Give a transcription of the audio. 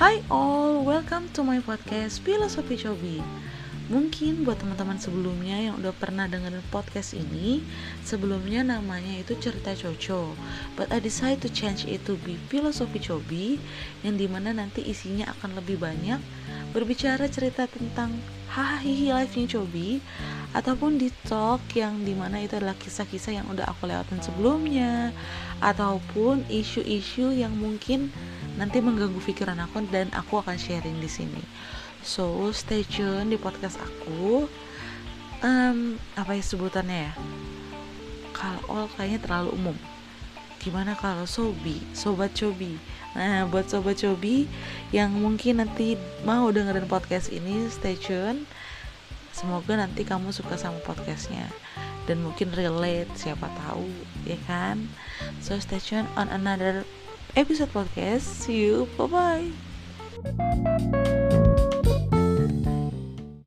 Hai all, welcome to my podcast Filosofi Cobi Mungkin buat teman-teman sebelumnya yang udah pernah dengerin podcast ini Sebelumnya namanya itu Cerita Coco. But I decide to change it to be Filosofi Cobi Yang di mana nanti isinya akan lebih banyak Berbicara cerita tentang hahihi life-nya Cobi Ataupun di talk yang di mana itu adalah kisah-kisah yang udah aku lewatin sebelumnya Ataupun isu-isu yang mungkin nanti mengganggu pikiran aku dan aku akan sharing di sini. So stay tune di podcast aku. Um, apa ya sebutannya ya? Kalau all kayaknya terlalu umum. Gimana kalau sobi, sobat cobi? Nah, buat sobat cobi yang mungkin nanti mau dengerin podcast ini, stay tune. Semoga nanti kamu suka sama podcastnya dan mungkin relate siapa tahu ya kan so stay tune on another episode podcast. See you. Bye bye.